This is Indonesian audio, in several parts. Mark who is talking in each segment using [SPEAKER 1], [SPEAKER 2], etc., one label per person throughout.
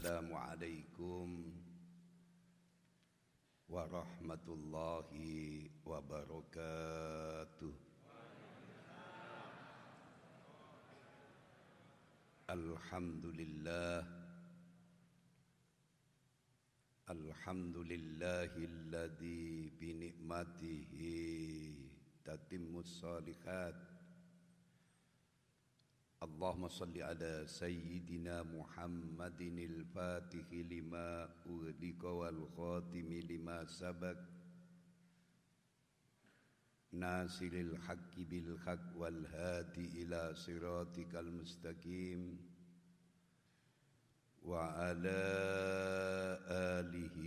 [SPEAKER 1] Assalamualaikum warahmatullahi wabarakatuh. Alhamdulillah. Alhamdulillahilladzi bi ni'matihi tatimmus salihat اللهم صل على سيدنا محمد الفاتح لما أغلق والخاتم لما سبق. ناصر الحق بالحق والهادي إلى صراطك المستقيم. وعلى آله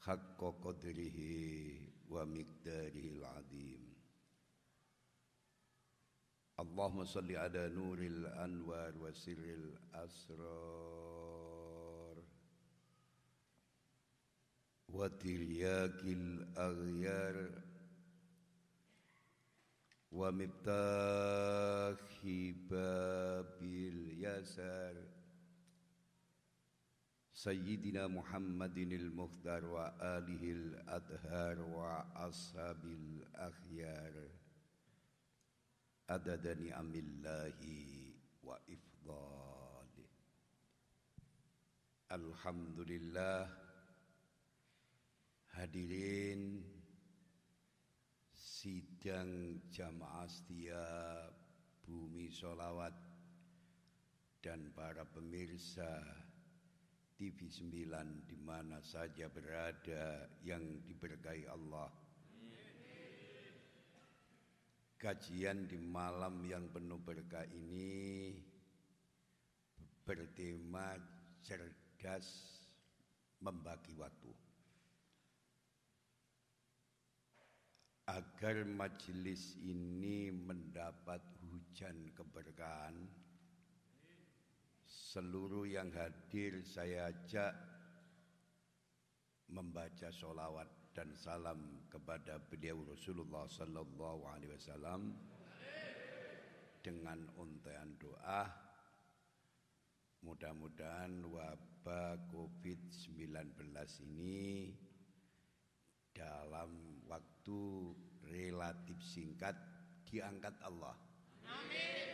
[SPEAKER 1] حق قدره ومقداره العظيم. اللهم صل على نور الأنوار وسر الأسرار وترياك الأغيار ومفتاح باب اليسار سيدنا محمد المختار وآله الأطهار وأصحاب الأخيار adada ni'amillahi wa ifdali. Alhamdulillah hadirin sidang jamaah setia bumi solawat dan para pemirsa TV 9 di mana saja berada yang diberkahi Allah Kajian di malam yang penuh berkah ini bertema cerdas membagi waktu. Agar majelis ini mendapat hujan keberkahan, seluruh yang hadir saya ajak membaca sholawat dan salam kepada beliau Rasulullah sallallahu alaihi wasallam dengan untaian doa mudah-mudahan wabah Covid-19 ini dalam waktu relatif singkat diangkat Allah. Amin.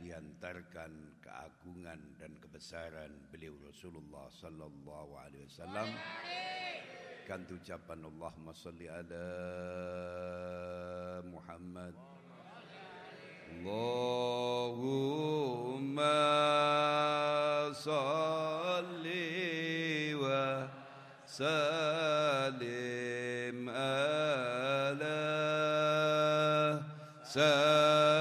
[SPEAKER 1] Diantarkan keagungan dan kebesaran beliau Rasulullah sallallahu alaihi wasallam. Naikkan ucapan Allahumma salli ala Muhammad. Allahumma salli wa salim ala salim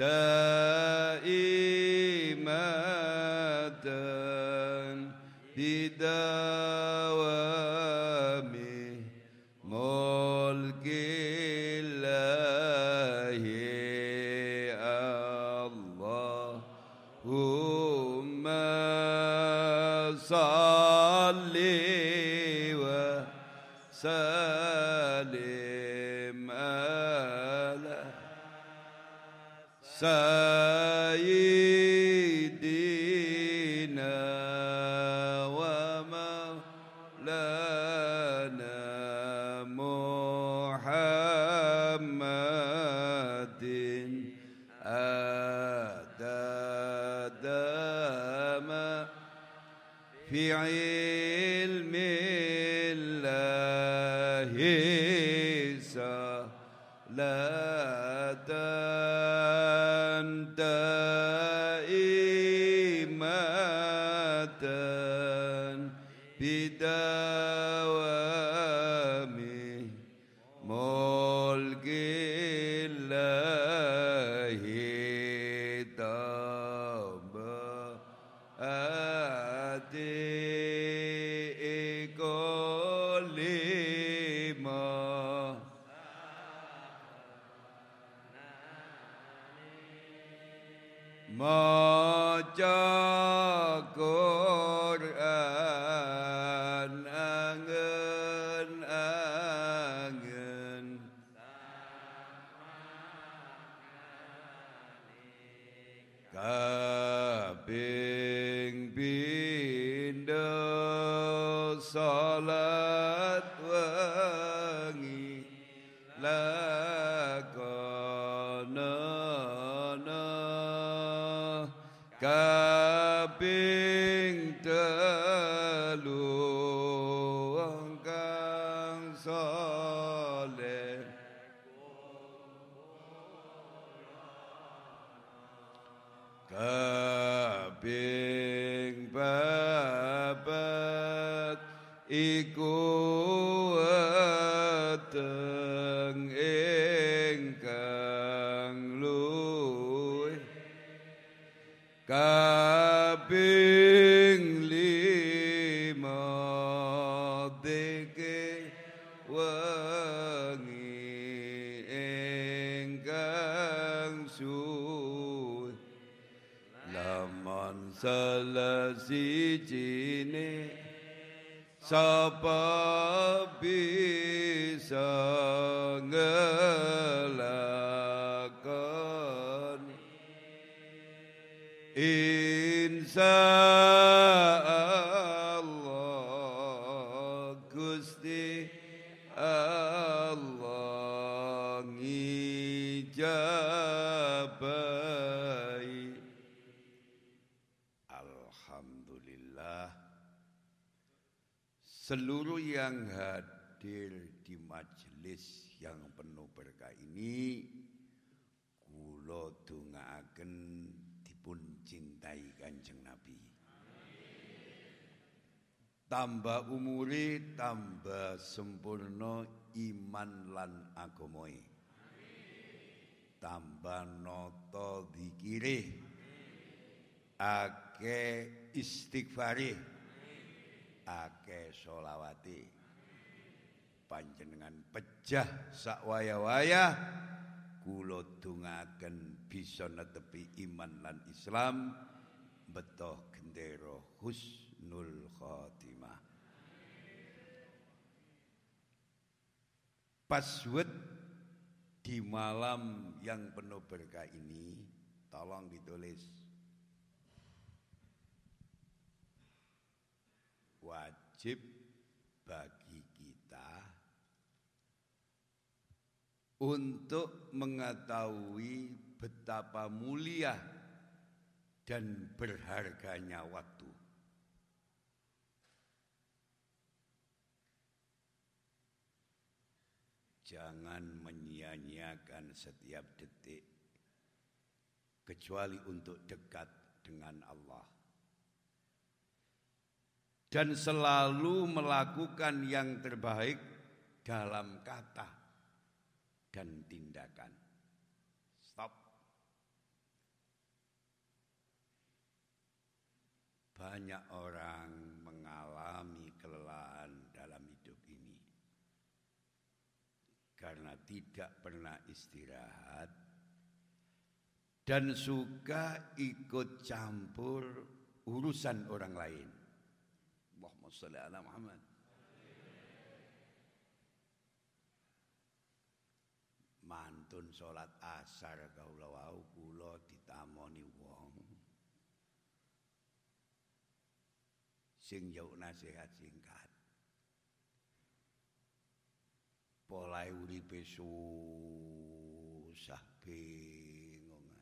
[SPEAKER 1] دائمة salat wangi la Tambah umuri tambah sempurna iman lan agamoy Tambah noto dikire Ake istighfari Ake solawati Panjenengan pejah sakwaya-waya Kulo dungaken bisa netepi iman lan Islam. Betoh gendero husnul khotimah Password di malam yang penuh berkah ini Tolong ditulis Wajib bagi kita untuk mengetahui betapa mulia dan berharganya waktu. Jangan menyia-nyiakan setiap detik kecuali untuk dekat dengan Allah. Dan selalu melakukan yang terbaik dalam kata dan tindakan. Stop. Banyak orang mengalami kelelahan dalam hidup ini karena tidak pernah istirahat dan suka ikut campur urusan orang lain. Allahumma sholli ala Muhammad. mantun salat asar kaula wau kula ditamoni wong sing jauh nasihat singkat pola uripe susah bingung ae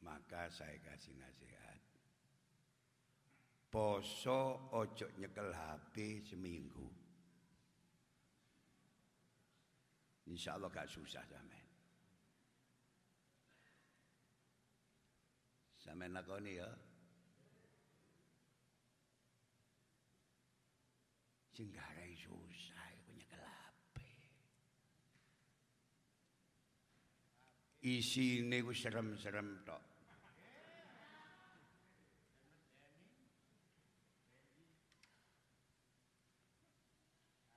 [SPEAKER 1] maka saya kasih nasihat poso ojo nyekel HP seminggu Insya Allah gak susah sampean. Sampean lakoni ya. Sing garai susah iku nyekel HP. Isine ku serem-serem tok.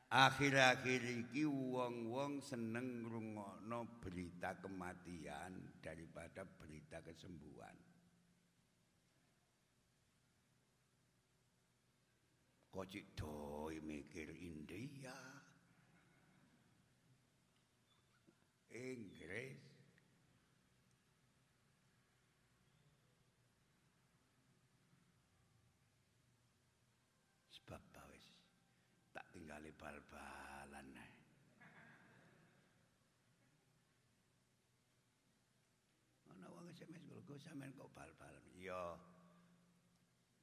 [SPEAKER 1] Akhir-akhir iki wong-wong seneng ngrungokno berita kematian daripada berita kesembuhan. Kocik doi mikir India. Inggris. Sebab wis tak tinggali bal-balan. Ana wong SMS kok sampean kok bal-balan. Ya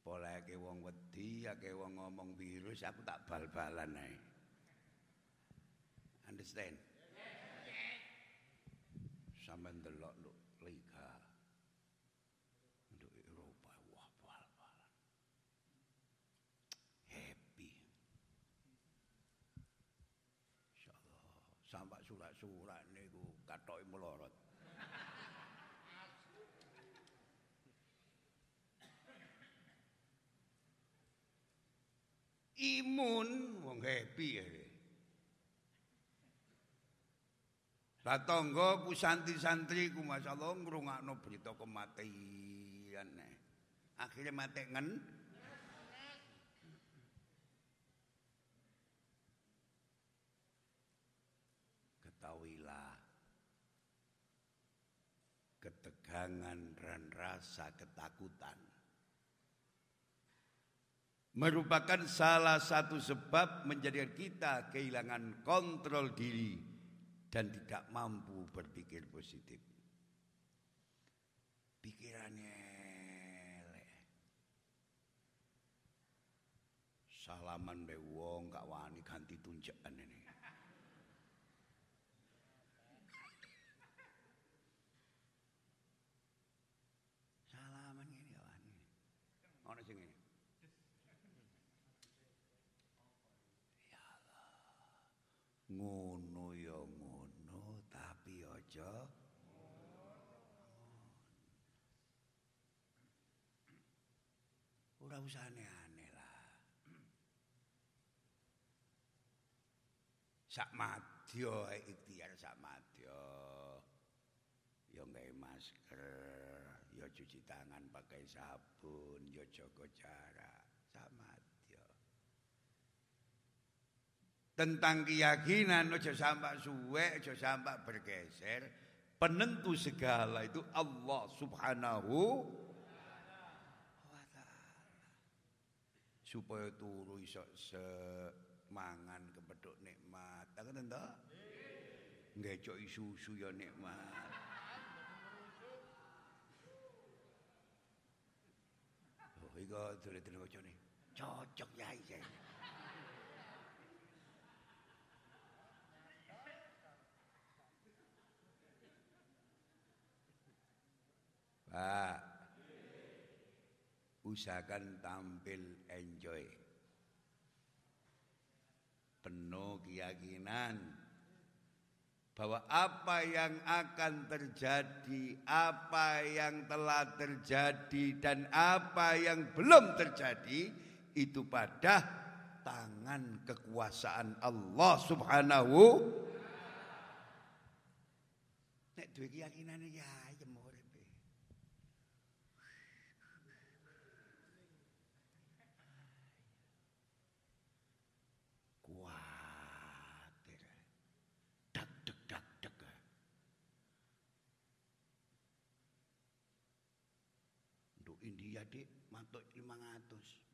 [SPEAKER 1] poleke wong wedi, akeh wong ngomong virus, aku tak bal-balan ae. Understand? Sampeyan delok lho Liga. Untuk Eropa wah bal-balan. Happy. Insyaallah sampai surat-surat Imun wong happy ya. Lah tangga ku santri-santri ku masyaallah ngrungokno berita kematian. Akhirnya mati ngen Ketahuilah ketegangan dan rasa ketakutan merupakan salah satu sebab menjadikan kita kehilangan kontrol diri dan tidak mampu berpikir positif. Pikirannya elek. Salaman be wong gak wani ganti tunjakan ini. Usah aneh-aneh lah. Sak madya ikhtiar sak madya. Ya nggawe masker ya cuci tangan pakai sabun ya jaga jarak. Sak madya. Tentang keyakinan aja sampai suwe aja sampai bergeser penentu segala itu Allah Subhanahu supaya turu iso semangan kepedhuk nikmat tak ngoten to ngecok susu ya nikmat Oh, iku dole-dole bocone. Cocok yai saya. Pak, usahakan tampil enjoy. Penuh keyakinan bahwa apa yang akan terjadi, apa yang telah terjadi, dan apa yang belum terjadi itu pada tangan kekuasaan Allah Subhanahu. Nek duwe keyakinan ya jemur. Kuatir. Dak dek dak dek. Untuk India dik mantuk 500.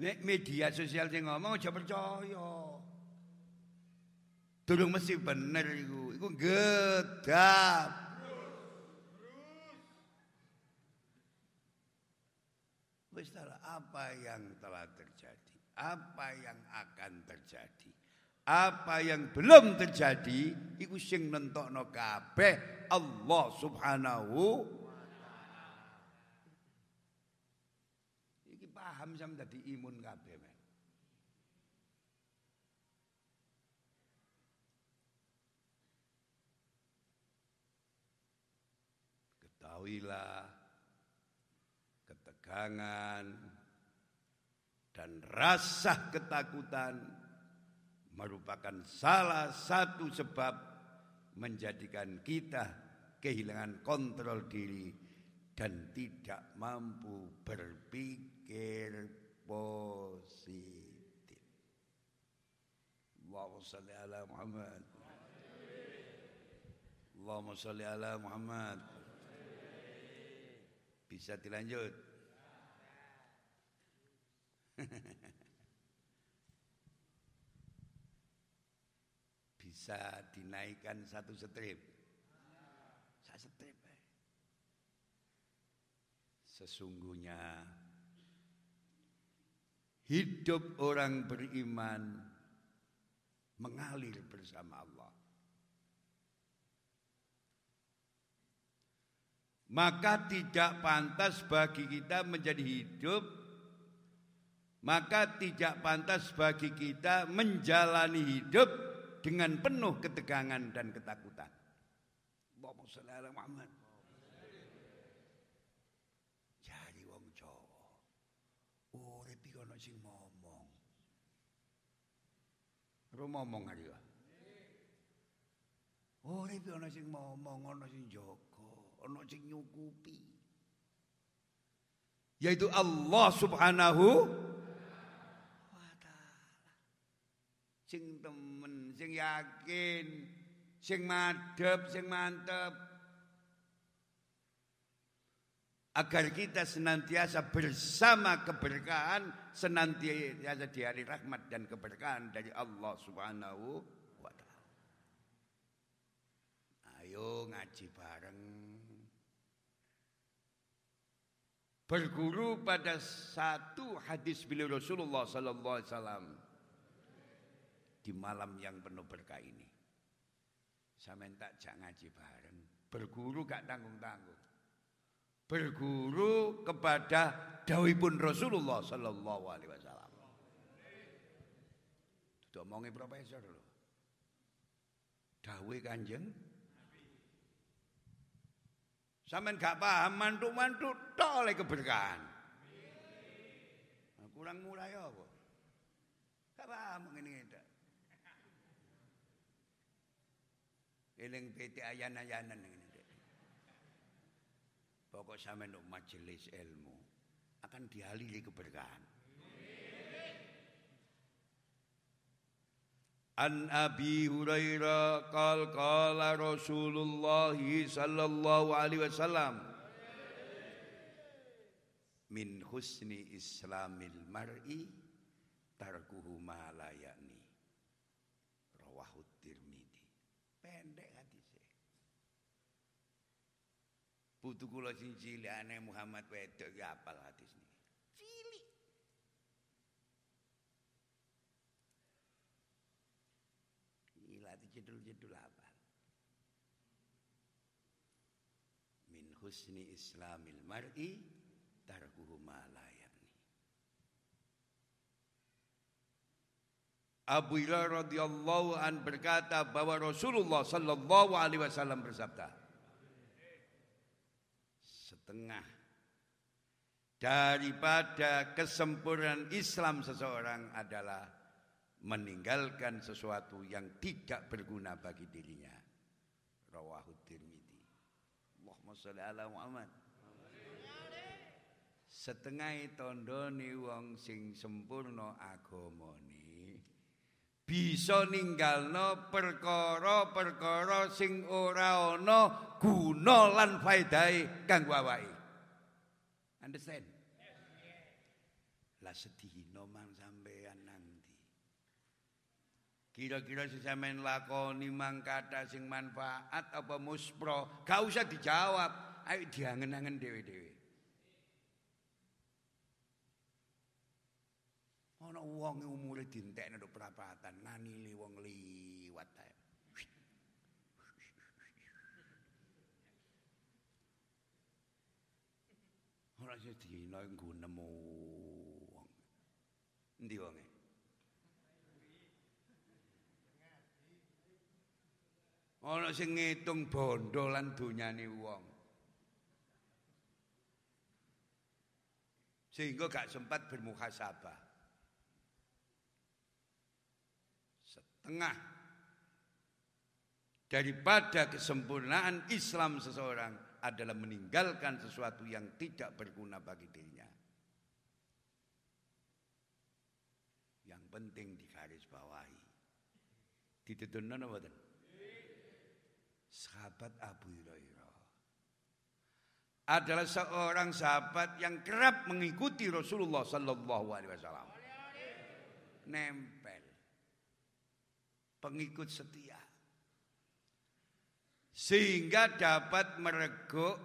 [SPEAKER 1] Nek media sosial sing ngomong aja percaya. Durung mesti bener iku. Iku gedap. Wis apa yang telah terjadi, apa yang akan terjadi, apa yang belum terjadi, iku sing nentokno kabeh Allah Subhanahu Iki paham sam dadi imun kabeh. Ketahuilah ketegangan dan rasa ketakutan merupakan salah satu sebab menjadikan kita kehilangan kontrol diri dan tidak mampu berpikir positif. Allahumma salli ala Muhammad. Allahumma salli ala Muhammad. Bisa dilanjut? Bisa dinaikkan satu strip. Satu strip. Eh. Sesungguhnya hidup orang beriman mengalir bersama Allah. Maka tidak pantas bagi kita menjadi hidup maka tidak pantas bagi kita menjalani hidup dengan penuh ketegangan dan ketakutan. Jadi wong Jawa urip iki ana sing ngomong. Ro ngomong hari ya. Urip ana sing ngomong, ana sing jaga, ana sing nyukupi. Yaitu Allah Subhanahu sing temen, sing yakin, sing madhep, sing mantep. Agar kita senantiasa bersama keberkahan, senantiasa di hari rahmat dan keberkahan dari Allah Subhanahu wa taala. Ayo ngaji bareng. Berguru pada satu hadis beliau Rasulullah sallallahu alaihi wasallam di malam yang penuh berkah ini. Saya minta jangan ngaji bareng. Berguru gak tanggung-tanggung. Berguru kepada pun Rasulullah Sallallahu Alaihi Wasallam. Itu omongin profesor loh. Dawe kanjeng. Sampai gak paham mantu-mantu toleh keberkahan. Kurang mulai apa? Gak paham ini Eling PT ayan-ayanan ngene. Pokok sampean majelis ilmu akan dialiri keberkahan. An Abi Hurairah qal qala Rasulullah sallallahu alaihi wasallam min husni islamil mar'i tarkuhu ma la ya'ni rawahu Tirmidzi pendek Putu kula sing cilikane Muhammad wedok ki apal hadis niki. Cilik. Gila jedul-jedul apal. Min husni islamil mar'i tarkuhu ma la Abu Hurairah radhiyallahu an berkata bahwa Rasulullah sallallahu alaihi wasallam bersabda setengah daripada kesempurnaan Islam seseorang adalah meninggalkan sesuatu yang tidak berguna bagi dirinya. Rawahu Tirmidzi. Allahumma sholli ala Muhammad. Setengah tandane wong sing sempurna agamane bisa ninggalno perkara-perkara sing ora ana guna lan faedahe kanggo awake. Understand? Lah sedina mang sampean nanti. Kira-kira sing sampean lakoni mang kata sing manfaat apa muspro, gak usah dijawab. Ayo diangen-angen dhewe-dhewe. Ana wong umure dintekne nduk prapatan, nganili wong liwat ae. Ora sedina nggo nemu wong. Endi wonge? Ana sing ngitung bondo lan donyane wong. Sehingga gak sempat bermuhasabah. Tengah daripada kesempurnaan Islam seseorang adalah meninggalkan sesuatu yang tidak berguna bagi dirinya. Yang penting digarisbawahi. Dituduhna napa mboten? Sahabat Abu Hurairah adalah seorang sahabat yang kerap mengikuti Rasulullah sallallahu alaihi wasallam. Nempel. Pengikut setia. Sehingga dapat mereguk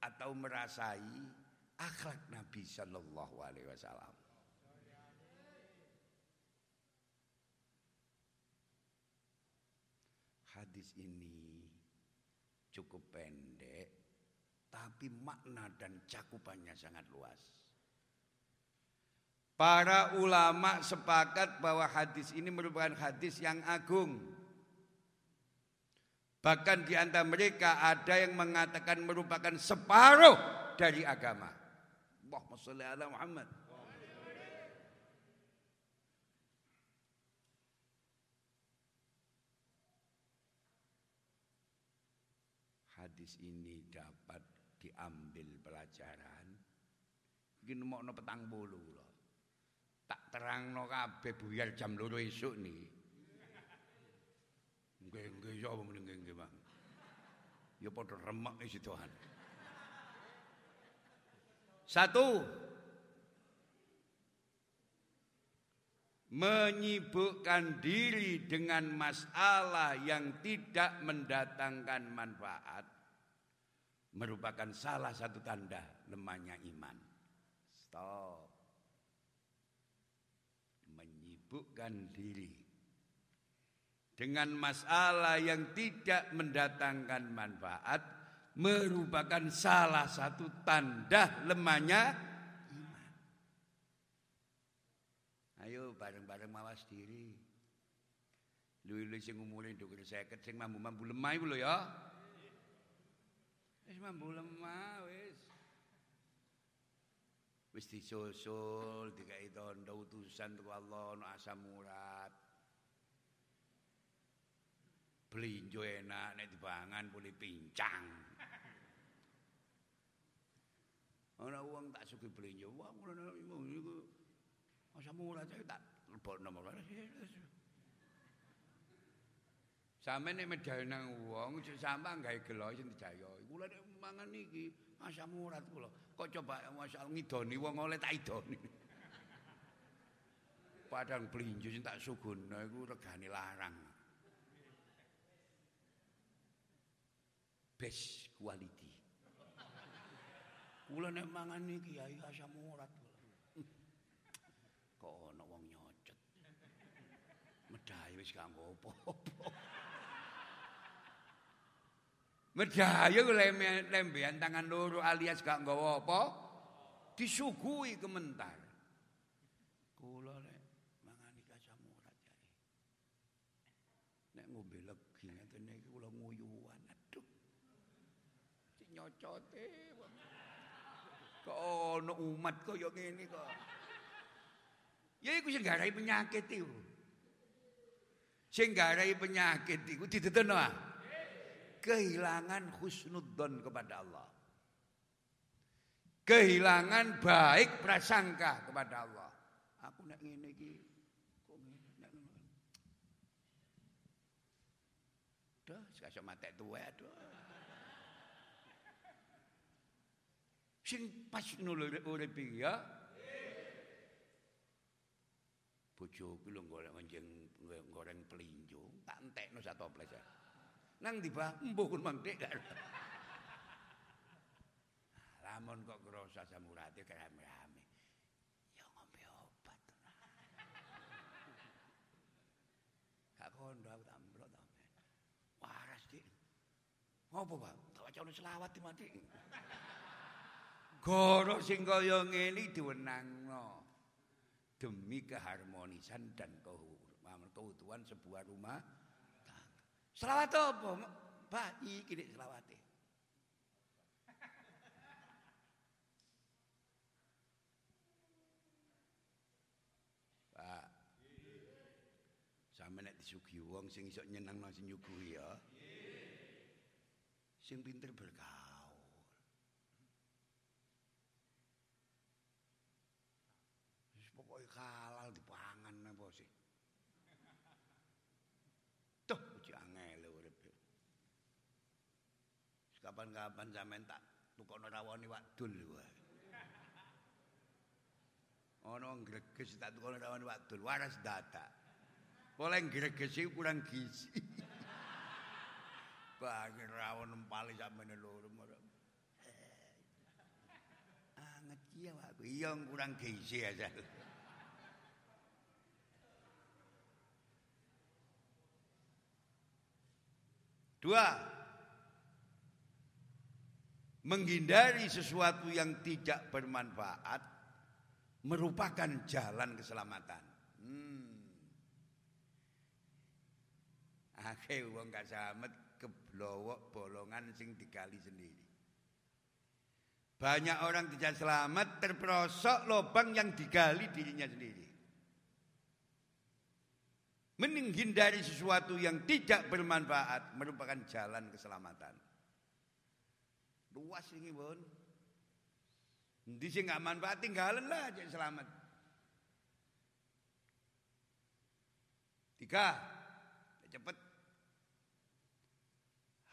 [SPEAKER 1] atau merasai akhlak Nabi sallallahu alaihi wasallam. Hadis ini cukup pendek, tapi makna dan cakupannya sangat luas. Para ulama sepakat bahwa hadis ini merupakan hadis yang agung. Bahkan di antara mereka ada yang mengatakan merupakan separuh dari agama. Allahumma sholli ala Muhammad. hadis ini dapat diambil pelajaran. Iki nemokno petang. Tak terangno kabeh buyar jam loro esuk nih. Nggih nggih ya nggih nggih Bang. Ya padha remek isi Tuhan. Satu menyibukkan diri dengan masalah yang tidak mendatangkan manfaat merupakan salah satu tanda lemahnya iman. Stop. Menyibukkan diri dengan masalah yang tidak mendatangkan manfaat merupakan salah satu tanda lemahnya Ayo bareng-bareng mawas diri. Lu-lu sing umure nduk 50 sing mampu-mampu lemah iku lho ya. Wis mampu lemah wis. Wis disusul dikai tondo utusan teko Allah ono asam urat. Blinjo enak nek dipangan boleh pincang. Ana wong tak suki blinjo, wah ngono niku Asam urat saya tak lebokno nomor. Sampe nek medal nang wong sampe gawe gelo sing dijaya. Kula nek mangan iki asam urat kula. Kok coba masyaallah ngidoni wong oleh tak idoni. Padang blinjo sing tak sugono iku regane larang. Best quality. Kula nek mangan iki ya asam urat. wis kanggo apa-apa. Medaya lembean tangan loro alias gak nggawa apa, disuguhi kementar. Kula nek mangan iki asam urat jare. Nek ngombe legi ngeten iki kula nguyuhan. Aduh. Sing nyocote. Kok ono umat kaya ngene kok. Ya iku sing penyakit iku. Sing penyakit iku dideteno ah. Kehilangan husnudzon kepada Allah. Kehilangan baik prasangka kepada Allah. Aku nek ngene iki Duh, sekasih matek tuwe aduh. Sing pas nulur urip ya. Bojoku lho anjing goreng pelinjo, tak entekno sak toples. Nang di bah, mbuh kun mangkek gak. Lamun kok ngrasa samurate rame-rame. Ya ngombe obat. Gak kondo aku tak mblok to. Waras dik. Ngopo, Pak? Tak wacane selawat di mati. Goro sing kaya ngene diwenangno demi keharmonisan dan keutuhan sebuah rumah. Selawat apa? Pak, iki nek selawate. Pak. Sampe nek disuguhi wong sing iso nyenengno sing nyuguhi ya. Sing pinter bergaul. Kapan-kapan sampean tak tukono rawani wadul wae. Ana greges tak tukono rawani wadul, waras data. Boleh greges kurang gizi. Bagi rawon empali sampeyan loro. Anget iya aku, iya kurang gizi aja. Dua, menghindari sesuatu yang tidak bermanfaat merupakan jalan keselamatan. Hmm. Akeh wong gak selamat keblowok bolongan sing digali sendiri. Banyak orang tidak selamat terperosok lubang yang digali dirinya sendiri. Menghindari sesuatu yang tidak bermanfaat merupakan jalan keselamatan. Luas ini pun. Nanti sih nggak manfaat tinggalan lah aja selamat. Tiga, cepet.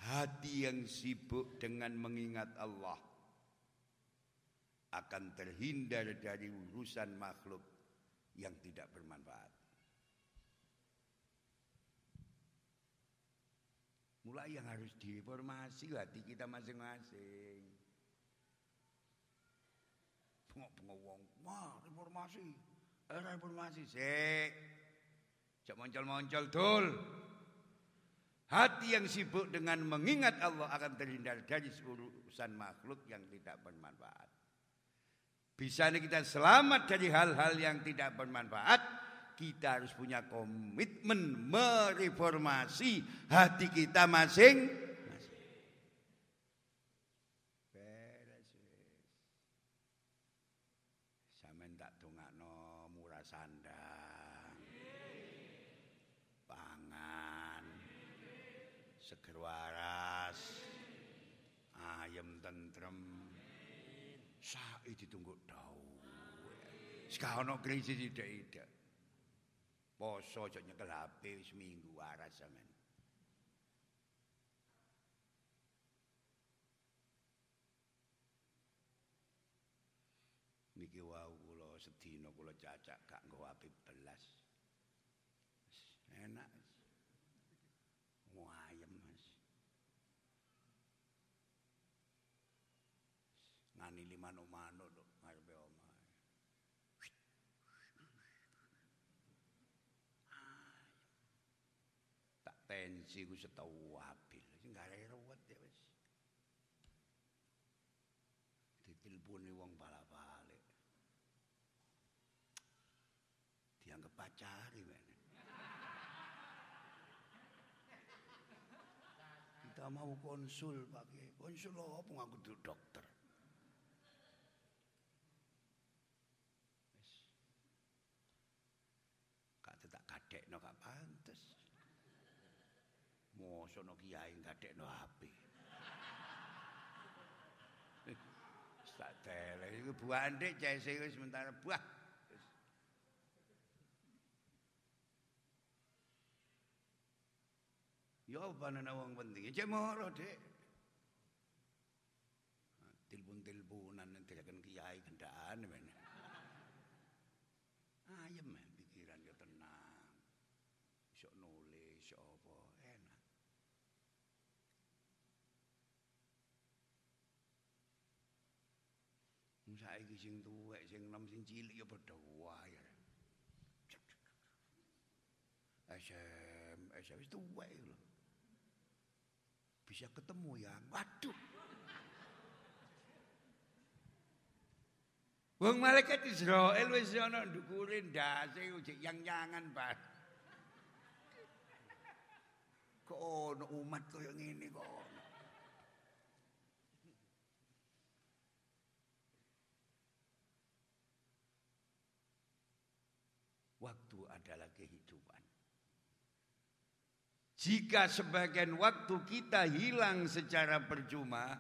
[SPEAKER 1] Hati yang sibuk dengan mengingat Allah akan terhindar dari urusan makhluk yang tidak bermanfaat. Mulai yang harus direformasi hati kita masing-masing. Bengok-bengok wong, wah reformasi, eh, reformasi, sik. Cak moncol-moncol dul. Hati yang sibuk dengan mengingat Allah akan terhindar dari urusan makhluk yang tidak bermanfaat. Bisa kita selamat dari hal-hal yang tidak bermanfaat, kita harus punya komitmen mereformasi hati kita masing Beres Sampeyan tak dongakno murah sandang. Pangan. Seger. Ayem tentrem. Sae ditunggu dawuh. Sekaono krisis ide-ide. Poso aja nyekel HP seminggu waras sampean. Niki wau kula sedina kula cacak gak nggo HP belas. Enak. Wayem Mas. Ngani lima manuk lho ngarepe omah. Tak tensi ku setau abil. Sing gak ruwet ya wis. Diteleponi wong bala-balik. Dianggap pacari men. Kita mau konsul pakai konsul apa ngaku dokter. Wis. Kate tak kadekno gak pantes. Mosok no kiai gadekno HP. Tak tele iku buah ndik cese wis sementara buah. Apa ana wong penting, cek moro, Dik. Nah, Saiki sing tuwek, sing enom, sing cilik ya padha wae. SM, SM wis tuwek lho. Bisa ketemu ya. Waduh. Wong malaikat Israel wis ana ndukure ndase ujik yang-yangan, Pak. Kok ono umat kaya ngene kok. ono? Waktu adalah kehidupan. Jika sebagian waktu kita hilang secara percuma,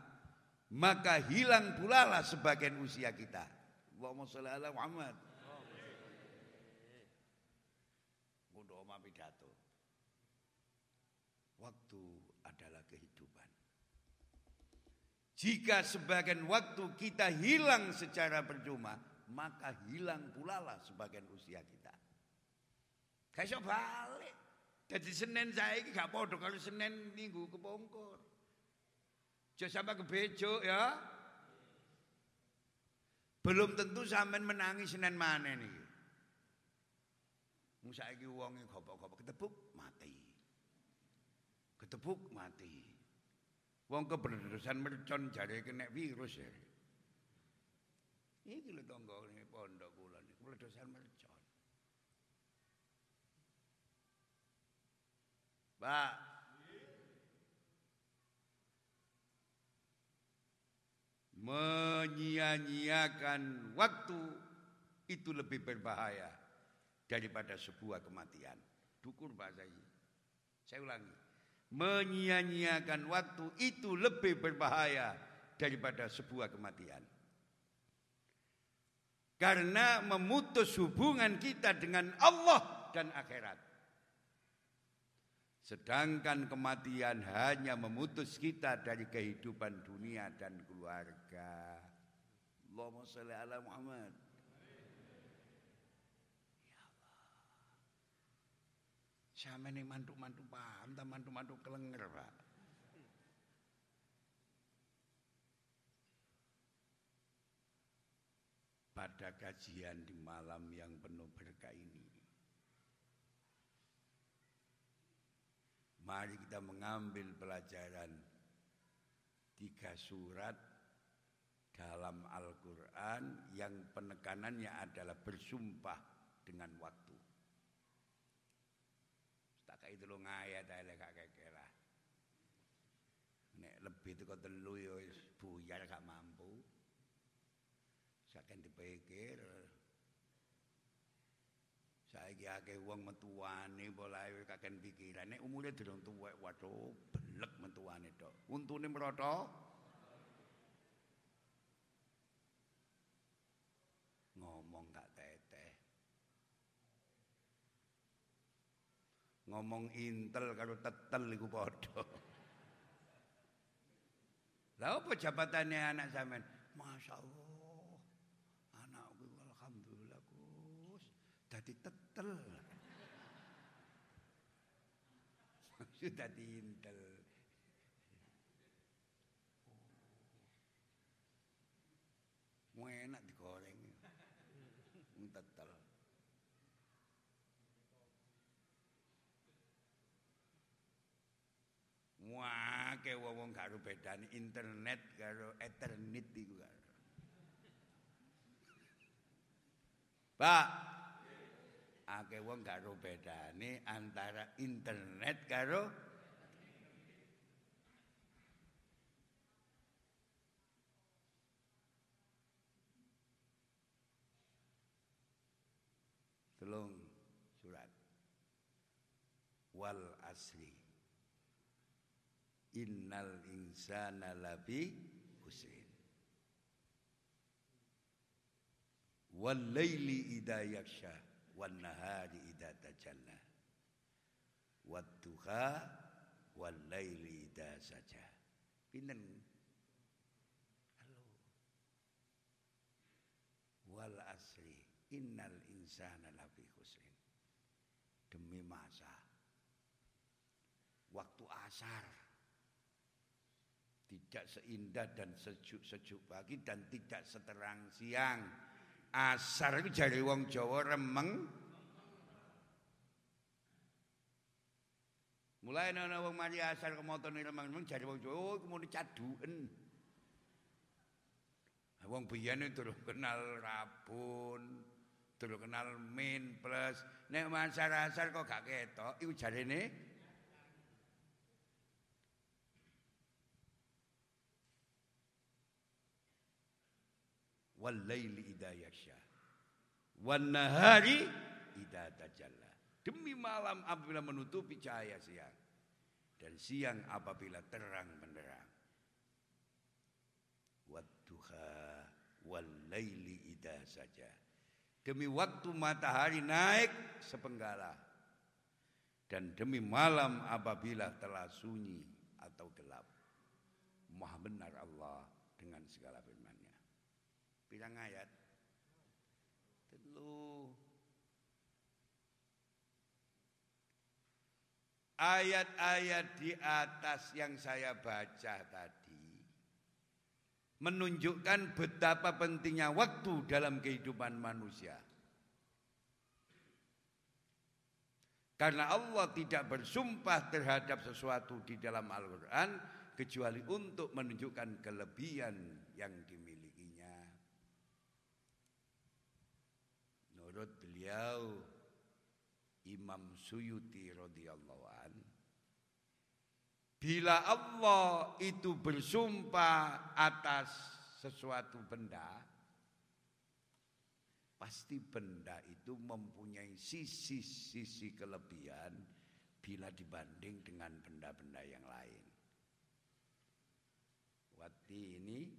[SPEAKER 1] maka hilang pula lah sebagian usia kita. Allahumma sholli ala Muhammad. Pidato. Waktu adalah kehidupan. Jika sebagian waktu kita hilang secara percuma, maka hilang pula lah sebagian usia kita. Gak iso balik. Jadi Senin saya gak podo karo Senin minggu ke Bongkor. sampe kebejo ya. Belum tentu sampean menangi Senin mana nih. Musa ini uangnya kopok-kopok ketepuk mati. Ketepuk mati. Wong keberdosan mercon jare kena virus ya. Iki lho tonggolnya. Pak. Menyia-nyiakan waktu itu lebih berbahaya daripada sebuah kematian. Dukur bahasa ini. Saya ulangi. Menyia-nyiakan waktu itu lebih berbahaya daripada sebuah kematian. Karena memutus hubungan kita dengan Allah dan akhirat. Sedangkan kematian hanya memutus kita dari kehidupan dunia dan keluarga. Allahumma salli ala Muhammad. Ya Allah. Sama ini mantu-mantu paham, mantu-mantu kelenger pak. Pada kajian di malam yang penuh berkah ini Mari kita mengambil pelajaran tiga surat dalam Al-Quran yang penekanannya adalah bersumpah dengan waktu. Tak itu lo ngayat ae kak kekelah. Nek lebih itu kau telu yo buyar gak mampu. Saken dipikir Saiki akeh wong metuane polahe kaken pikiran nek umure durung tuwek waduh belek metuane tok. Untune mrotho. Ngomong gak teteh. Ngomong intel karo tetel iku padha. Lah apa jabatannya anak sampean? Masyaallah. Anakku alhamdulillah Gus. Dadi tetel intel. Sudah diintel. Mau enak digoreng. Tetel. Wah, ke wong karo bedane internet karo ethernet iku karo. Pak, akeh wong gak ro bedane antara internet karo Telung surat. Wal asri. Innal insana labi husrin wal laili idha yaksha wan nahari idza tajalla wat duha wal laili idza saja pinten? Halo. Wal asri innal insana lafi khusrin. Demi masa. Waktu asar. Tidak seindah dan sejuk-sejuk pagi dan tidak seterang siang Asar itu jari wong Jawa remeng. Mulai ana wong mari asar kemotone remeng-remeng jari wong Jawa oh mau caduken. Wong biyen durung kenal rabun, durung kenal min plus. Nek asar-asar kok gak ketok, iku jarene wal laili idza yasha wan nahari idza demi malam apabila menutupi cahaya siang dan siang apabila terang benderang. Wadduha wal laili saja. Demi waktu matahari naik sepenggala dan demi malam apabila telah sunyi atau gelap. Maha benar Allah dengan segala firman-Nya. Bilang ayat? Telu. Ayat-ayat di atas yang saya baca tadi menunjukkan betapa pentingnya waktu dalam kehidupan manusia. Karena Allah tidak bersumpah terhadap sesuatu di dalam Al-Quran kecuali untuk menunjukkan kelebihan yang dimilikinya. Menurut beliau Imam Suyuti radhiyallahu Bila Allah itu bersumpah atas sesuatu benda, pasti benda itu mempunyai sisi-sisi kelebihan bila dibanding dengan benda-benda yang lain. Wati ini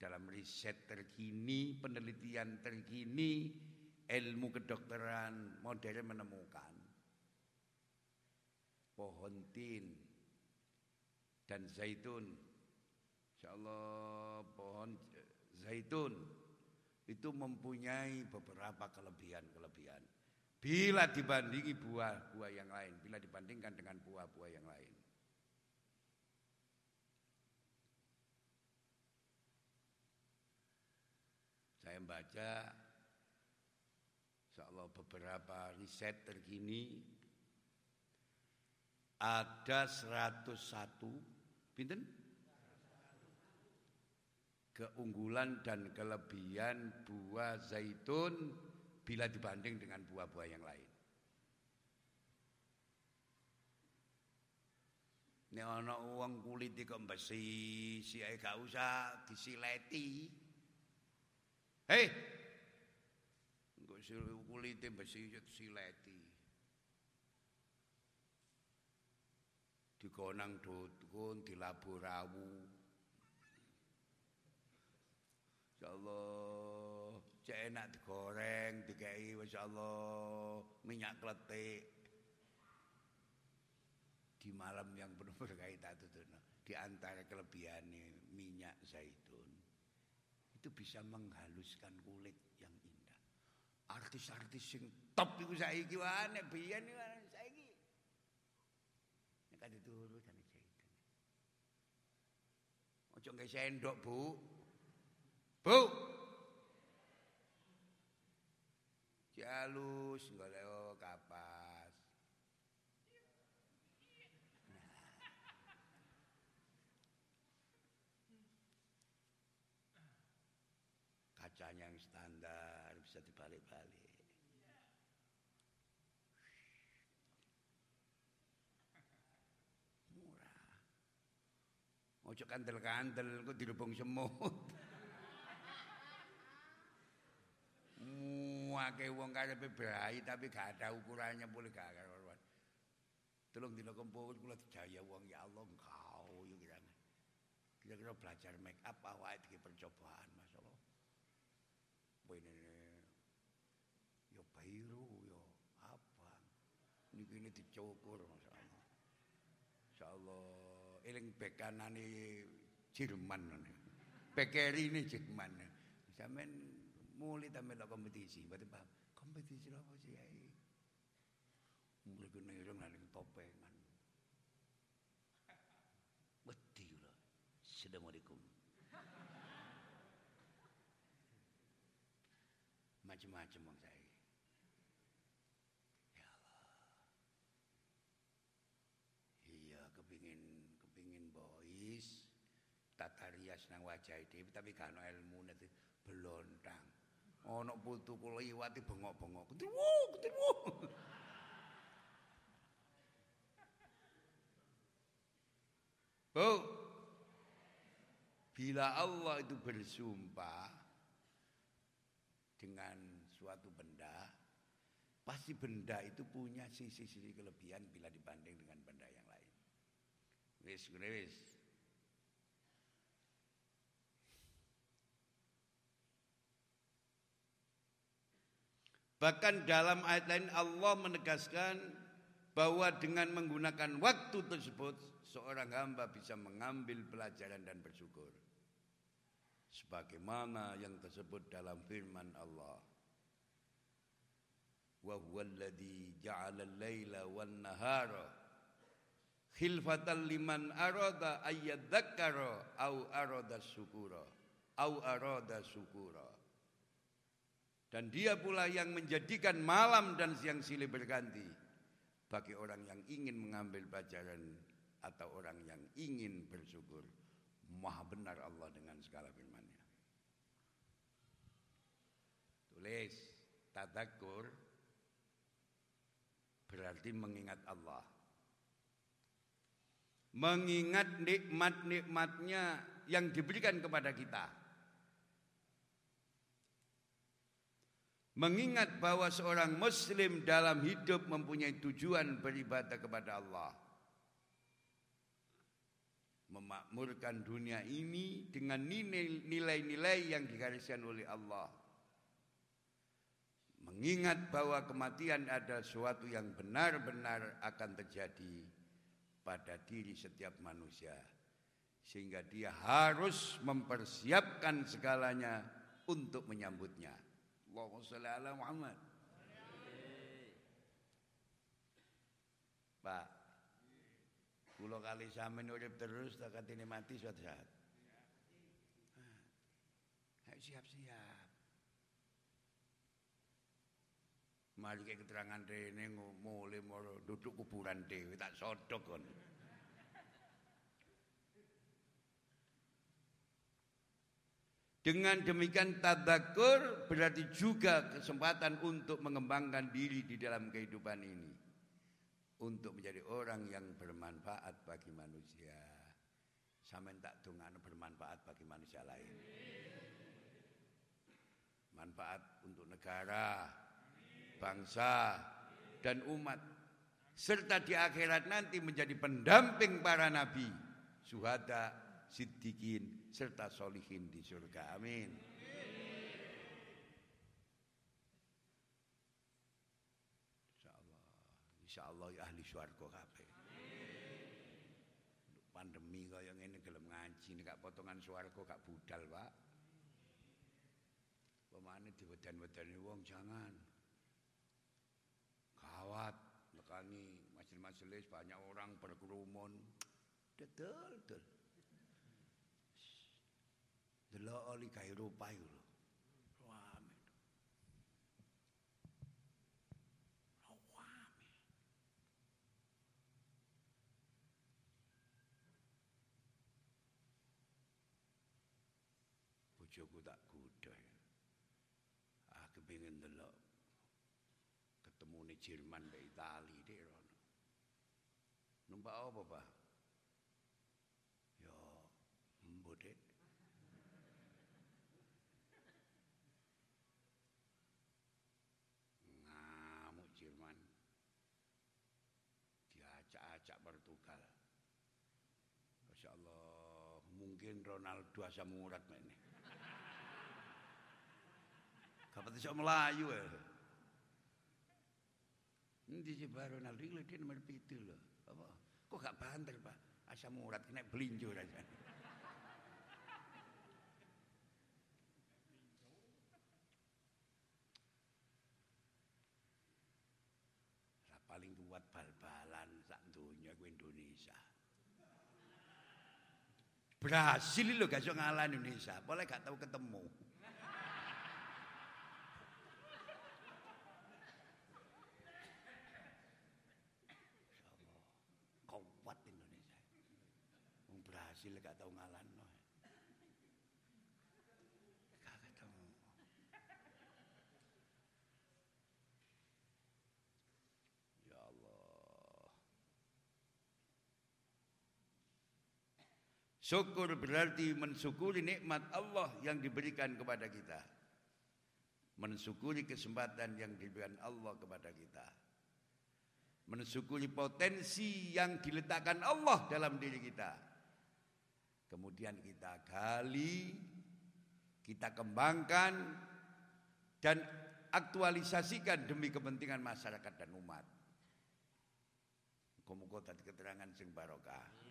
[SPEAKER 1] dalam riset terkini, penelitian terkini, ilmu kedokteran modern menemukan pohon tin dan zaitun. Insyaallah pohon zaitun itu mempunyai beberapa kelebihan-kelebihan. Bila dibandingi buah-buah yang lain, bila dibandingkan dengan buah-buah yang lain. Saya membaca insyaallah beberapa riset terkini ada 101 pinten keunggulan dan kelebihan buah zaitun bila dibanding dengan buah-buah yang lain. Nek ana wong kulit kok besi, si gak usah disileti. Hei. Engko kulit besi sileti. Digonang dukun, dilabur rawu. Insyaallah cek enak digoreng, dikai masyaallah minyak kletik. Di malam yang penuh berkaitan itu di antara kelebihan minyak zaitun itu bisa menghaluskan kulit yang indah. Artis-artis yang top itu saiki wae nek biyen saiki. Nek kate turu kan zaitun. Ojo nggak sendok, Bu. Bu. Jalus golek oh, kapas. Kacanya yang standar bisa dibalik-balik. Murah. Ojo kandel-kandel kok dirubung semut. Muake wong karepe bayi tapi gak ada ukurannya boleh gak karuan. Tolong dina kempul kula dijaya wong ya Allah engkau yo kira. Kira-kira belajar make up awake iki percobaan masalah. Bene yo biru yo apa. Niki ini dicukur masalah. Insyaallah eling bekanane Jerman. Bekeri ini Jerman. Sampeyan mulai ta melok kompetisi, berarti paham. Kompetisi apa sih ya? Mulai kena ireng nang topengan. Wedi lho. Assalamualaikum. Macam-macam bang saya. Tata rias nang wajah itu tapi kan ilmu nanti belontang Ana putu kula iwati bengok-bengok. Ketirwu, ketirwu. Bu, bila Allah itu bersumpah dengan suatu benda, pasti benda itu punya sisi-sisi kelebihan bila dibanding dengan benda yang lain. Wis, wis. Bahkan dalam ayat lain Allah menegaskan bahwa dengan menggunakan waktu tersebut seorang hamba bisa mengambil pelajaran dan bersyukur. Sebagaimana yang tersebut dalam firman Allah. Wa huwa alladhi ja'ala al-laila wan nahara khilfatan liman arada ayyadzakkara au arada syukura au arada syukura. Dan dia pula yang menjadikan malam dan siang silih berganti bagi orang yang ingin mengambil pelajaran atau orang yang ingin bersyukur. Maha benar Allah dengan segala firman-Nya. Tulis tadakur berarti mengingat Allah. Mengingat nikmat-nikmatnya yang diberikan kepada kita. Mengingat bahwa seorang muslim dalam hidup mempunyai tujuan beribadah kepada Allah. Memakmurkan dunia ini dengan nilai-nilai yang digariskan oleh Allah. Mengingat bahwa kematian adalah sesuatu yang benar-benar akan terjadi pada diri setiap manusia. Sehingga dia harus mempersiapkan segalanya untuk menyambutnya. Allahumma sholli ala Muhammad. Pak, kula kali sampean urip terus tak katene mati suatu saat. Ayo siap-siap. Mari ke keterangan rene mau duduk kuburan dewi tak sodok kon. Dengan demikian tadakur berarti juga kesempatan untuk mengembangkan diri di dalam kehidupan ini. Untuk menjadi orang yang bermanfaat bagi manusia. Sampai tak tungan bermanfaat bagi manusia lain. Manfaat untuk negara, bangsa, dan umat. Serta di akhirat nanti menjadi pendamping para nabi, suhada, siddiqin, serta solihin di surga. Amin. Insyaallah. Insyaallah ya ahli swarga kabeh. Pandemi kaya ngene gelem ngaji nek potongan swarga gak budal, Pak. Pemane diwedan-wedani wong jangan. Kawat nekani majelis-majelis banyak orang berkerumun. Betul, betul. Delok oli ka Eropa iku lho. Rame. Rame. Bojoku tak kuda. Ah kepengin delok ketemune Jerman mbek Itali dik rono. Numpak apa, Pak? Masya Allah, mungkin Ronaldo asam urat ini. Kapan bisa Melayu ya? Ini baru Ronaldo ini nomor itu loh. Apa? Kok gak banter pak? Asam urat kena belinjo aja. Brasil lho gak iso ngalah Indonesia, boleh gak tahu ketemu. Kuat Indonesia. Wong Brasil gak tahu ngalahno. Gak ketemu. Ya Allah. Syukur berarti mensyukuri nikmat Allah yang diberikan kepada kita. mensyukuri kesempatan yang diberikan Allah kepada kita. Mensyukuri potensi yang diletakkan Allah dalam diri kita. Kemudian kita gali, kita kembangkan dan aktualisasikan demi kepentingan masyarakat dan umat. Muga-muga tadi keterangan sing barokah.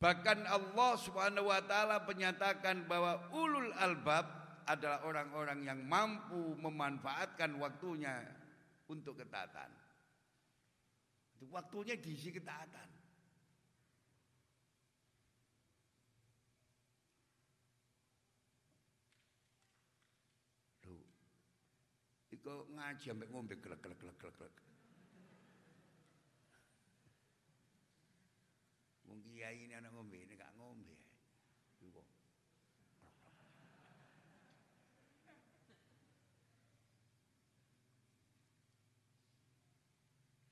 [SPEAKER 1] Bahkan Allah Subhanahu wa taala menyatakan bahwa ulul albab adalah orang-orang yang mampu memanfaatkan waktunya untuk ketaatan. Waktunya diisi ketaatan. Iko ngaji sampai ngombe glek glek glek glek. Wong kiai ini anak ngombe, ini gak ngombe. Iku.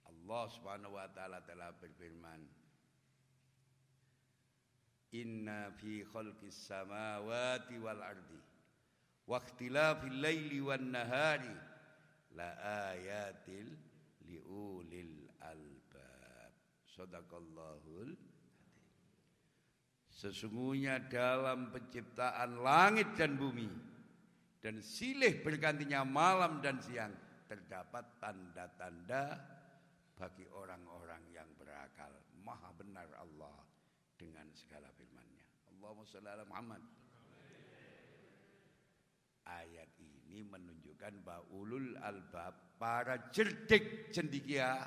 [SPEAKER 1] Allah Subhanahu wa taala telah berfirman Inna fi khalqis samawati wal ardi wa ikhtilafil laili wan nahari la ayatil liulil albab sadaqallahul Sesungguhnya dalam penciptaan langit dan bumi dan silih bergantinya malam dan siang terdapat tanda-tanda bagi orang-orang yang berakal. Maha benar Allah dengan segala firman-Nya. Allahumma shalli ala Muhammad. Ayat ini menunjukkan bahwa ulul albab para cerdik cendikia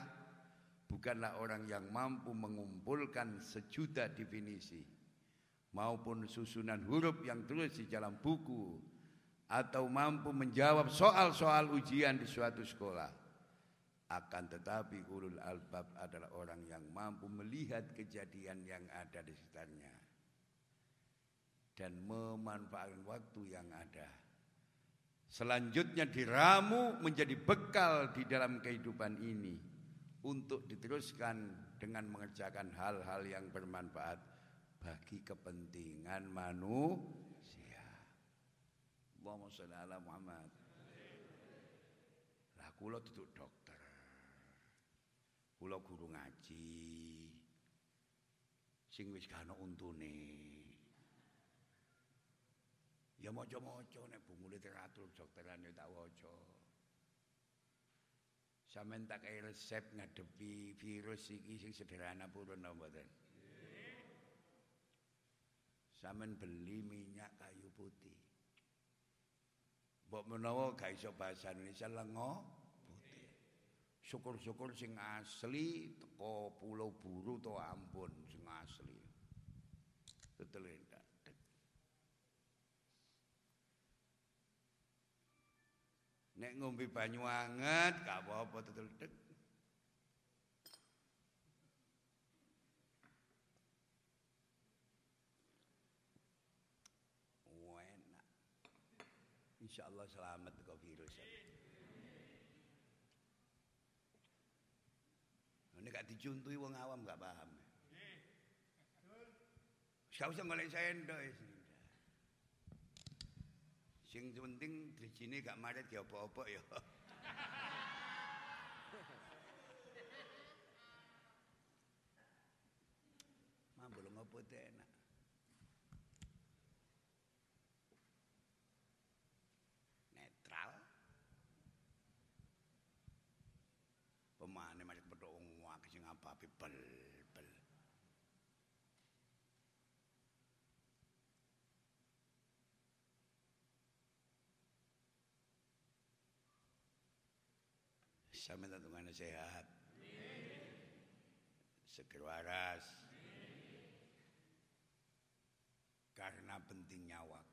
[SPEAKER 1] bukanlah orang yang mampu mengumpulkan sejuta definisi maupun susunan huruf yang tulis di dalam buku atau mampu menjawab soal-soal ujian di suatu sekolah. Akan tetapi ulul albab adalah orang yang mampu melihat kejadian yang ada di sekitarnya dan memanfaatkan waktu yang ada. Selanjutnya diramu menjadi bekal di dalam kehidupan ini untuk diteruskan dengan mengerjakan hal-hal yang bermanfaat bagi kepentingan manusia. Allahumma sholli ala Muhammad. Lah kula duduk dokter. Kula guru ngaji. Sing wis gak untune. Ya maca-maca nek buku literatur dokteran ya tak waca. Sampeyan tak kaya resep ngadepi virus iki sing sederhana purun napa mboten? Samen beli minyak kayu putih. Mbok menawa gak iso bahasa Indonesia lengo putih. Syukur-syukur sing asli teko Pulau Buru to ampun sing asli. Tetelendak. Nek ngombe banyu anget gak apa-apa tetel dek. Insya Allah selamat ke virus. Ini gak dicuntui wong awam gak paham. Saya usah ngolek saya ndok. Sing penting sini gak maret ya apa-apa ya. Mampu lo ngopo enak. Tapi bel bel. Sama tantungan sehat. Seger waras. Karena pentingnya waktu.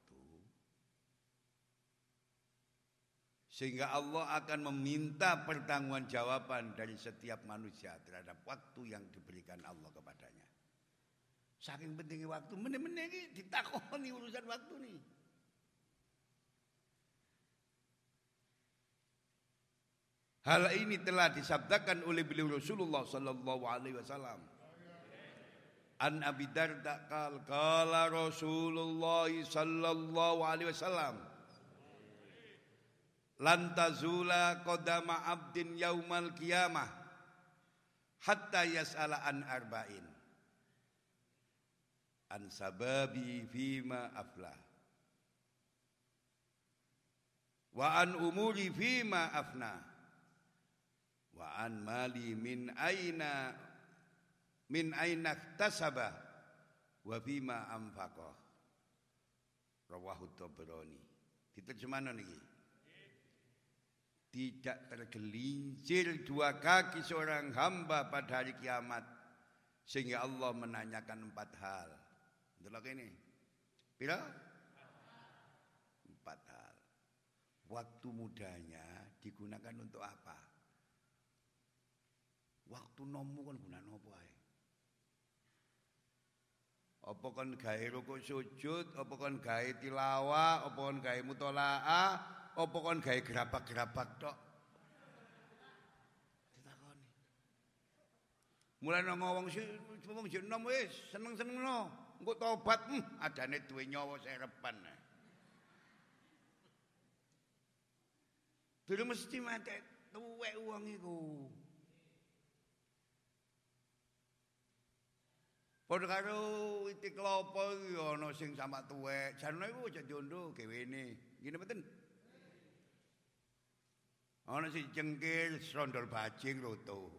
[SPEAKER 1] Sehingga Allah akan meminta pertanggungjawaban dari setiap manusia terhadap waktu yang diberikan Allah kepadanya. Saking pentingnya waktu, meneh-meneh ini ditakoni urusan waktu nih. Hal ini telah disabdakan oleh beliau Rasulullah sallallahu alaihi wasallam. An Abi Darda qal qala Rasulullah sallallahu alaihi wasallam Lan tazula qadama abdin yaumal qiyamah hatta yas'ala an arba'in. An sababi fima aflah wa an umuri fima afna. Wa an mali min aina min aina tasaba wa bima anfaqa. Rawahu tabrani. Diterjemahno niki tidak tergelincir dua kaki seorang hamba pada hari kiamat sehingga Allah menanyakan empat hal. Delok ini. Pira? Empat hal. Waktu mudanya digunakan untuk apa? Waktu nomu kan guna apa ae? Apa kon gawe rukuk sujud, apa kon gawe tilawah, apa kon gawe mutolaah, apa kon gawe gerabak-gerabak tok? Ditakoni. Mulai nang sih, ngomong sih nom wis, seneng-seneng no. Engko tobat, hmm, adane duwe nyawa serepan. Dulu mesti mati tuwek uang iku. Padha karo witi klopo iki ana sing sama tuwek. Jarno iku diondo gewene. Ngene mboten? Ana sing cengkir srondol bajing roto.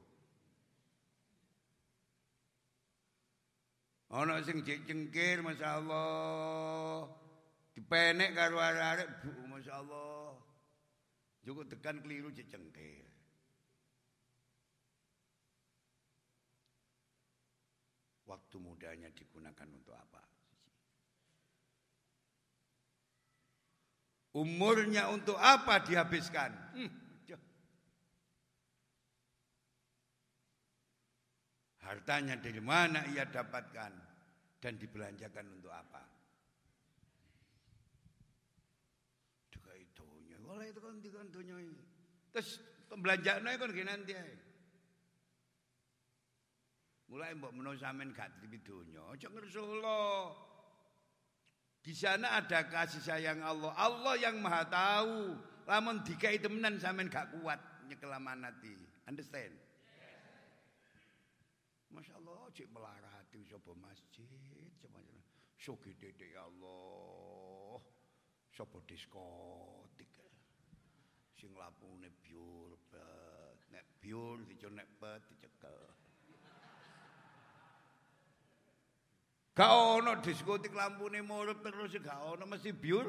[SPEAKER 1] Ana sing cengkir masyaallah dipenek karo arek-arek bu masyaallah. Cukup tekan keliru cengkir. waktu mudanya digunakan untuk apa? Umurnya untuk apa dihabiskan? Hmm, Hartanya dari mana ia dapatkan dan dibelanjakan untuk apa? Juga itu, kalau itu kan kan Terus pembelanjaannya kan gini nanti. Mulai mbok menawa sampean gak tipi donya, aja. Di sana ada kasih sayang Allah. Allah yang Maha tahu. Lamun dikai temenan sampean gak kuat nyekel amanati. Understand? Masya Allah, cik melarati sapa masjid, coba so gede ya Allah. Sapa diskotik. Sing lapune biur bet, nek biur dijon nek bet dicekel. Gak ono diskotik lampune murup terus gak ono mesti. Biur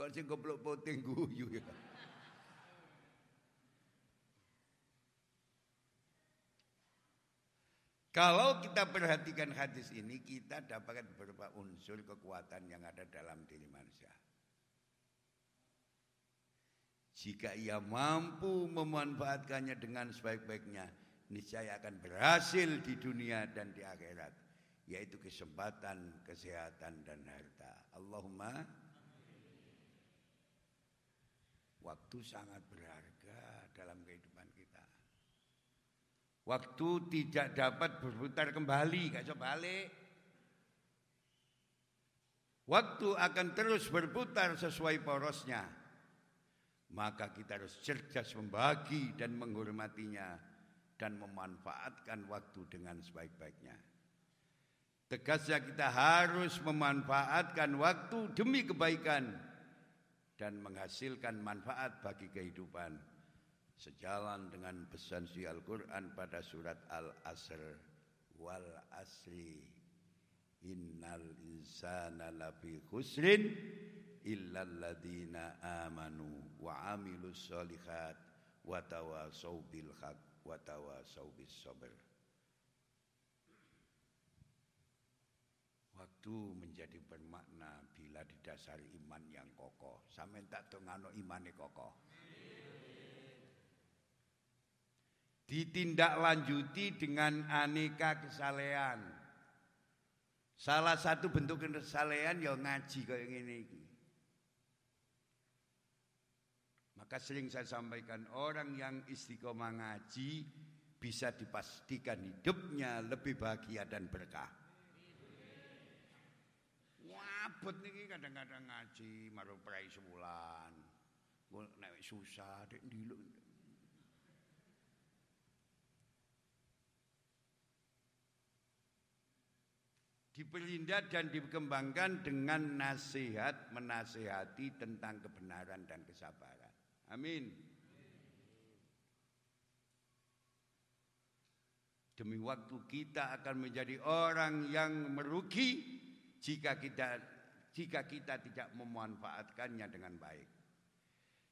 [SPEAKER 1] Iku sing goblok poting guyu ya. Kalau kita perhatikan hadis ini, kita dapatkan beberapa unsur kekuatan yang ada dalam diri manusia. Jika ia mampu memanfaatkannya dengan sebaik-baiknya, niscaya akan berhasil di dunia dan di akhirat, yaitu kesempatan, kesehatan dan harta. Allahumma Waktu sangat berharga dalam kehidupan kita. Waktu tidak dapat berputar kembali, gak coba balik. Waktu akan terus berputar sesuai porosnya maka kita harus cerdas membagi dan menghormatinya dan memanfaatkan waktu dengan sebaik-baiknya. Tegasnya kita harus memanfaatkan waktu demi kebaikan dan menghasilkan manfaat bagi kehidupan sejalan dengan pesan si Al-Quran pada surat Al-Asr wal asri innal insana lafi khusrin illalladzina amanu wa amilus solihat wa tawasau bil haq wa tawasau bis sabr. Waktu menjadi bermakna bila didasari iman yang kokoh. Sampai tak tengano imane kokoh. Ditindaklanjuti dengan aneka kesalehan Salah satu bentuk kesalehan ya ngaji kaya ngene iki. Maka sering saya sampaikan orang yang istiqomah ngaji bisa dipastikan hidupnya lebih bahagia dan berkah. Wabut niki kadang-kadang ngaji maru prai sebulan. Nek susah dek diluk diperindah dan dikembangkan dengan nasihat menasihati tentang kebenaran dan kesabaran. Amin. Demi waktu kita akan menjadi orang yang merugi jika kita jika kita tidak memanfaatkannya dengan baik.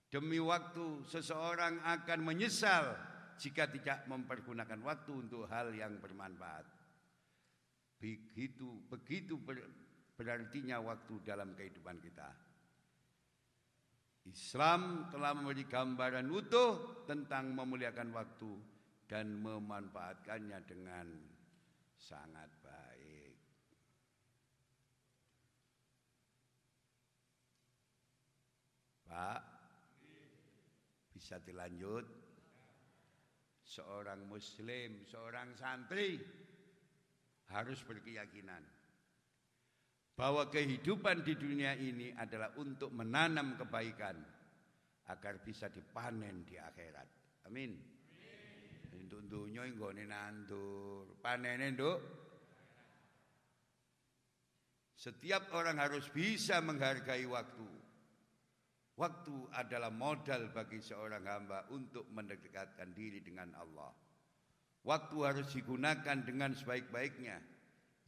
[SPEAKER 1] Demi waktu seseorang akan menyesal jika tidak mempergunakan waktu untuk hal yang bermanfaat. Begitu begitu ber, berartinya waktu dalam kehidupan kita. Islam telah memberi gambaran utuh tentang memuliakan waktu dan memanfaatkannya dengan sangat baik. Pak, bisa dilanjut? Seorang muslim, seorang santri harus berkeyakinan bahwa kehidupan di dunia ini adalah untuk menanam kebaikan agar bisa dipanen di akhirat. Amin. Untuk dunia nggone nandur, panene nduk. Setiap orang harus bisa menghargai waktu. Waktu adalah modal bagi seorang hamba untuk mendekatkan diri dengan Allah. Waktu harus digunakan dengan sebaik-baiknya.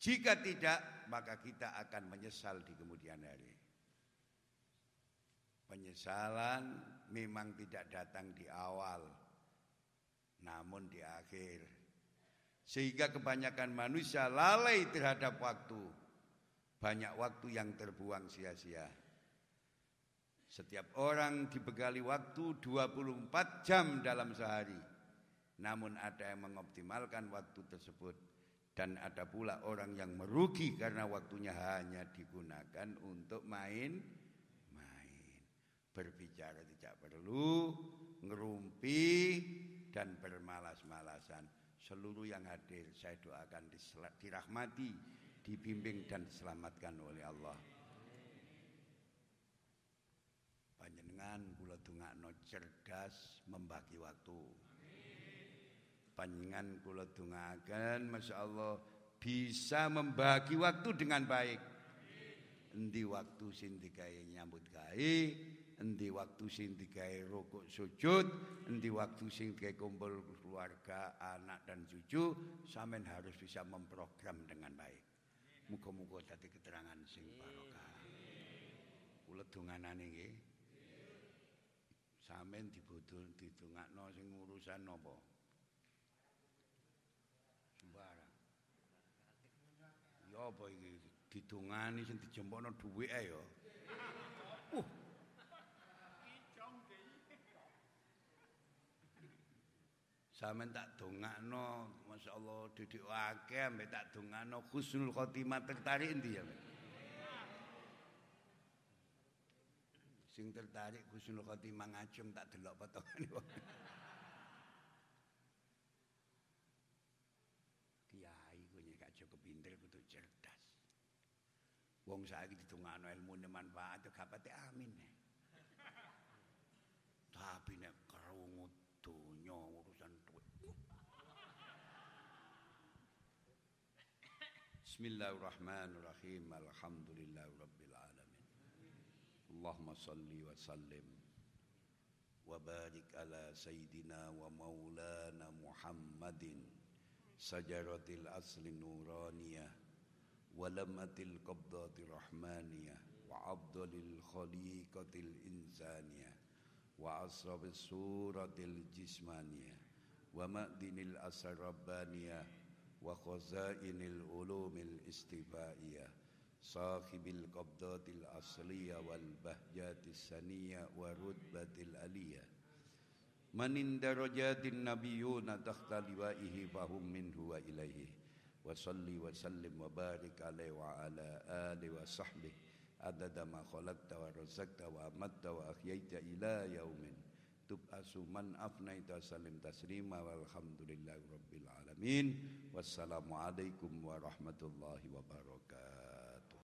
[SPEAKER 1] Jika tidak, maka kita akan menyesal di kemudian hari. Penyesalan memang tidak datang di awal, namun di akhir. Sehingga kebanyakan manusia lalai terhadap waktu. Banyak waktu yang terbuang sia-sia. Setiap orang dibekali waktu 24 jam dalam sehari. Namun ada yang mengoptimalkan waktu tersebut dan ada pula orang yang merugi karena waktunya hanya digunakan untuk main main. Berbicara tidak perlu, ngerumpi dan bermalas-malasan. Seluruh yang hadir saya doakan dirahmati, dibimbing dan diselamatkan oleh Allah. Panjenengan kula dongakno cerdas membagi waktu panjenengan kula dongaken masyaallah bisa membagi waktu dengan baik. Endi waktu sing digawe nyambut gawe, endi waktu sing digawe rukuk sujud, endi waktu sing digawe kumpul keluarga, anak dan cucu, sampean harus bisa memprogram dengan baik. Muga-muga dadi keterangan sing barokah. Kula donganane nggih. Sampeyan dibudul didongakno sing urusan napa? apa iki didongani sing dijempokno dhuwit ae ya. Uh. Sampeyan tak dongakno, masyaallah didik akeh ambek tak dongakno husnul khotimah tertarik endi ya. Sing tertarik husnul khotimah ngajeng tak delok potongane. Wong saiki didongakno ilmune manfaat yo gapate amin. Tapi nek krungu donya urusan duit. Bismillahirrahmanirrahim. Alhamdulillahirabbil. Allahumma salli wa sallim. Wa barik ala sayyidina wa maulana Muhammadin. Sajaratil asli nuraniyah. Walamatil qabdatir rahmaniyah. Wa abdalil khaliqatil insaniyah. Wa asrafis suratil jismaniyah. Wa ma'dinil asar rabbaniyah. Wa khazainil ulumil istifaiyah sahibil qabdatil asliya wal bahjatis saniya wa aliyah. Manin darajatin nabiyuna tahta liwaihi fahum minhu wa ilaihi wa wa sallim wa barik alaihi wa ala alihi wa sahbihi. Adada ma khalaqta wa razaqta wa yaumin tub'asu man afnaita taslima alamin. Warahmatullahi wabarakatuh.